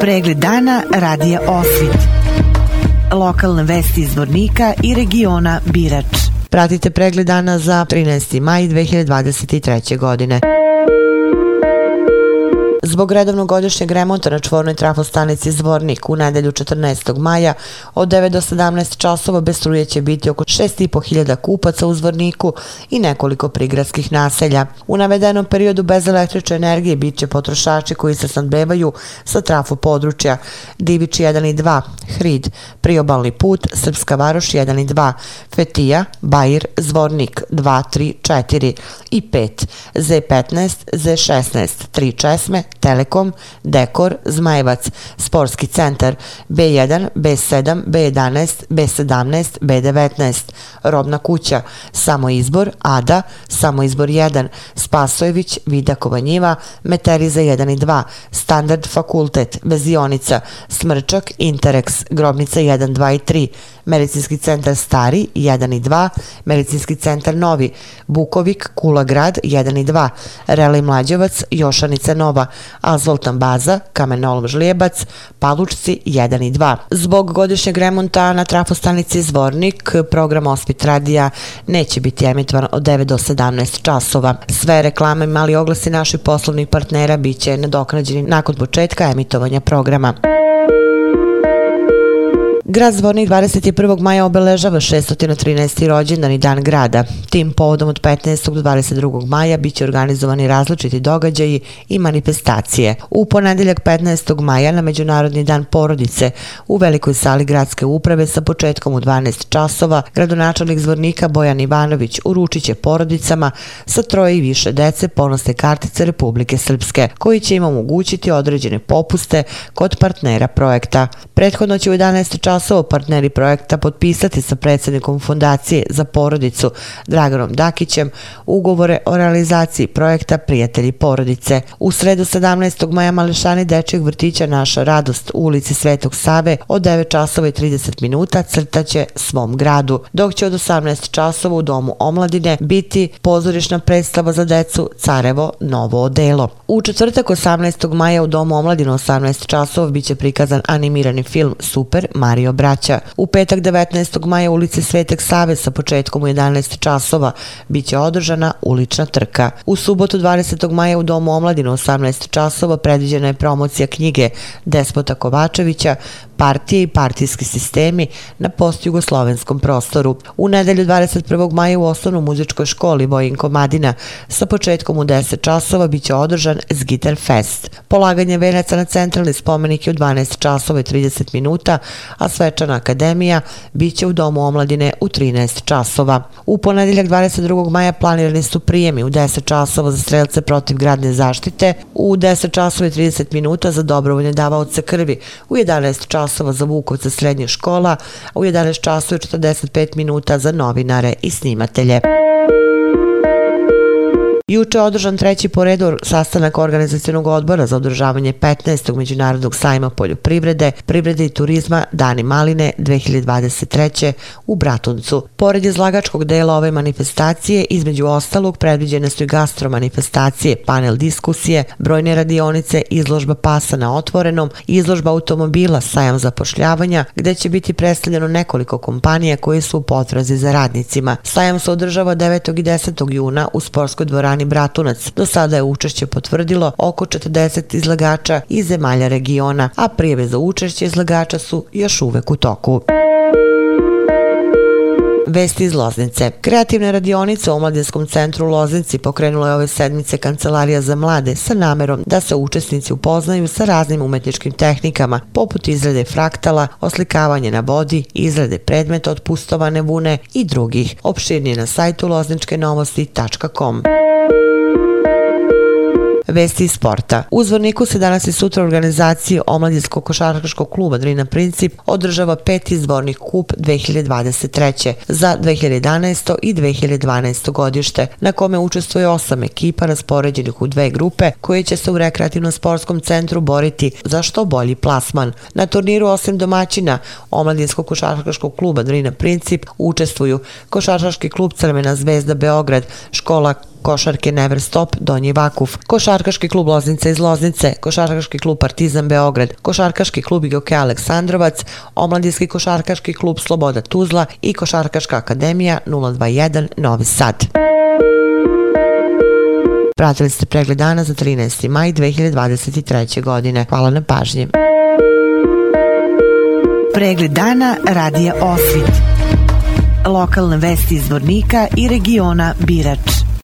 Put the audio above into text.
Pregled dana radija Osvit. Lokalne vesti iz Vornika i regiona Birač. Pratite pregled dana za 13. maj 2023. godine. Zbog redovnog godišnjeg remonta na čvornoj trafostanici Zvornik u nedelju 14. maja od 9 do 17 časova bez struje će biti oko 6.500 kupaca u Zvorniku i nekoliko prigradskih naselja. U navedenom periodu bez električne energije bit će potrošači koji se snadbevaju sa trafu područja Divić 1 i 2, Hrid, Priobalni put, Srpska varoš 1 i 2, Fetija, Bajir, Zvornik 2, 3, 4 i 5, Z15, Z16, 3 česme, Telekom, Dekor, Zmajevac, Sportski centar, B1, B7, B11, B17, B19, Robna kuća, Samoizbor, Ada, Samoizbor 1, Spasojević, Vidakova njiva, Meteriza 1 i 2, Standard fakultet, Vezionica, Smrčak, Interex, Grobnica 1, 2 i 3, Medicinski centar Stari 1 i 2, Medicinski centar Novi, Bukovik, Kula grad 1 i 2, Relaj Mlađevac, Jošanica Nova, Azoltan Baza, Kamenolom Žlijebac, Palučci 1 i 2. Zbog godišnjeg remonta na trafostanici Zvornik, program Ospit radija neće biti emitovan od 9 do 17 časova. Sve reklame i mali oglasi naših poslovnih partnera biće nadoknađeni nakon početka emitovanja programa. Grad Zvornik 21. maja obeležava 613. rođendan i dan grada. Tim povodom od 15. do 22. maja biće organizovani različiti događaji i manifestacije. U ponedeljak 15. maja na Međunarodni dan porodice u velikoj sali gradske uprave sa početkom u 12 časova gradonačelnik Zvornika Bojan Ivanović uručit će porodicama sa troje i više dece ponosne kartice Republike Srpske koji će im omogućiti određene popuste kod partnera projekta. Prethodno će u 11 časova Kosovo partneri projekta potpisati sa predsjednikom Fondacije za porodicu Draganom Dakićem ugovore o realizaciji projekta Prijatelji porodice. U sredu 17. maja Malešani Dečijeg vrtića Naša radost u ulici Svetog Save od 9 časova i 30 minuta crtaće svom gradu, dok će od 18 časova u Domu omladine biti pozorišna predstava za decu Carevo Novo odelo. U četvrtak 18. maja u Domu omladine 18 časova biće prikazan animirani film Super Mario Mario braća. U petak 19. maja ulici Sveteg Save sa početkom u 11 časova biće održana ulična trka. U subotu 20. maja u Domu omladine 18 časova predviđena je promocija knjige Despota Kovačevića partije i partijski sistemi na postjugoslovenskom prostoru. U nedelju 21. maja u osnovnom muzičkoj školi Vojinko Madina sa početkom u 10 časova biće održan Zgitar Fest. Polaganje venaca na centralni spomenik je u 12 časova i 30 minuta, a svečana akademija biće u Domu omladine u 13 časova. U ponedeljak 22. maja planirani su prijemi u 10 časova za strelce protiv gradne zaštite, u 10 časova i 30 minuta za dobrovoljne davaoce krvi, u 11 časova časova za Vukovca srednje škola, a u 11 časova i 45 minuta za novinare i snimatelje. Juče je održan treći po redu sastanak organizacijenog odbora za održavanje 15. Međunarodnog sajma poljoprivrede, privrede i turizma Dani Maline 2023. u Bratuncu. Pored izlagačkog dela ove manifestacije, između ostalog predviđene su i gastromanifestacije, panel diskusije, brojne radionice, izložba pasa na otvorenom, izložba automobila, sajam zapošljavanja, gde će biti predstavljeno nekoliko kompanija koje su u potrazi za radnicima. Sajam se održava 9. i 10. juna u sportskoj dvorani Bani Bratunac. Do sada je učešće potvrdilo oko 40 izlagača iz zemalja regiona, a prijeve za učešće izlagača su još uvek u toku. Vesti iz Loznice. Kreativna radionica u Omladinskom centru u Loznici pokrenula je ove sedmice Kancelarija za mlade sa namerom da se učesnici upoznaju sa raznim umetničkim tehnikama, poput izrade fraktala, oslikavanje na vodi, izrade predmeta od pustovane vune i drugih. Opširnije na sajtu lozničkenovosti.com. Vesti iz sporta. U Zvorniku se danas i sutra organizacije Omladinskog košarkaškog kluba Drina Princip održava peti zvornik kup 2023. za 2011. i 2012. godište, na kome učestvuje osam ekipa raspoređenih u dve grupe koje će se u rekreativnom sportskom centru boriti za što bolji plasman. Na turniru osim domaćina Omladinskog košarkaškog kluba Drina Princip učestvuju Košarkaški klub Crvena zvezda Beograd, škola košarke Never Stop Donji Vakuf, Košarkaški klub Loznica iz Loznice, Košarkaški klub Partizan Beograd, Košarkaški klub IGOK Aleksandrovac, Omladinski košarkaški klub Sloboda Tuzla i Košarkaška akademija 021 Novi Sad. Pratili ste pregled dana za 13. maj 2023. godine. Hvala na pažnji. Pregled dana radija Osvit. Lokalne vesti iz Vornika i regiona Birač.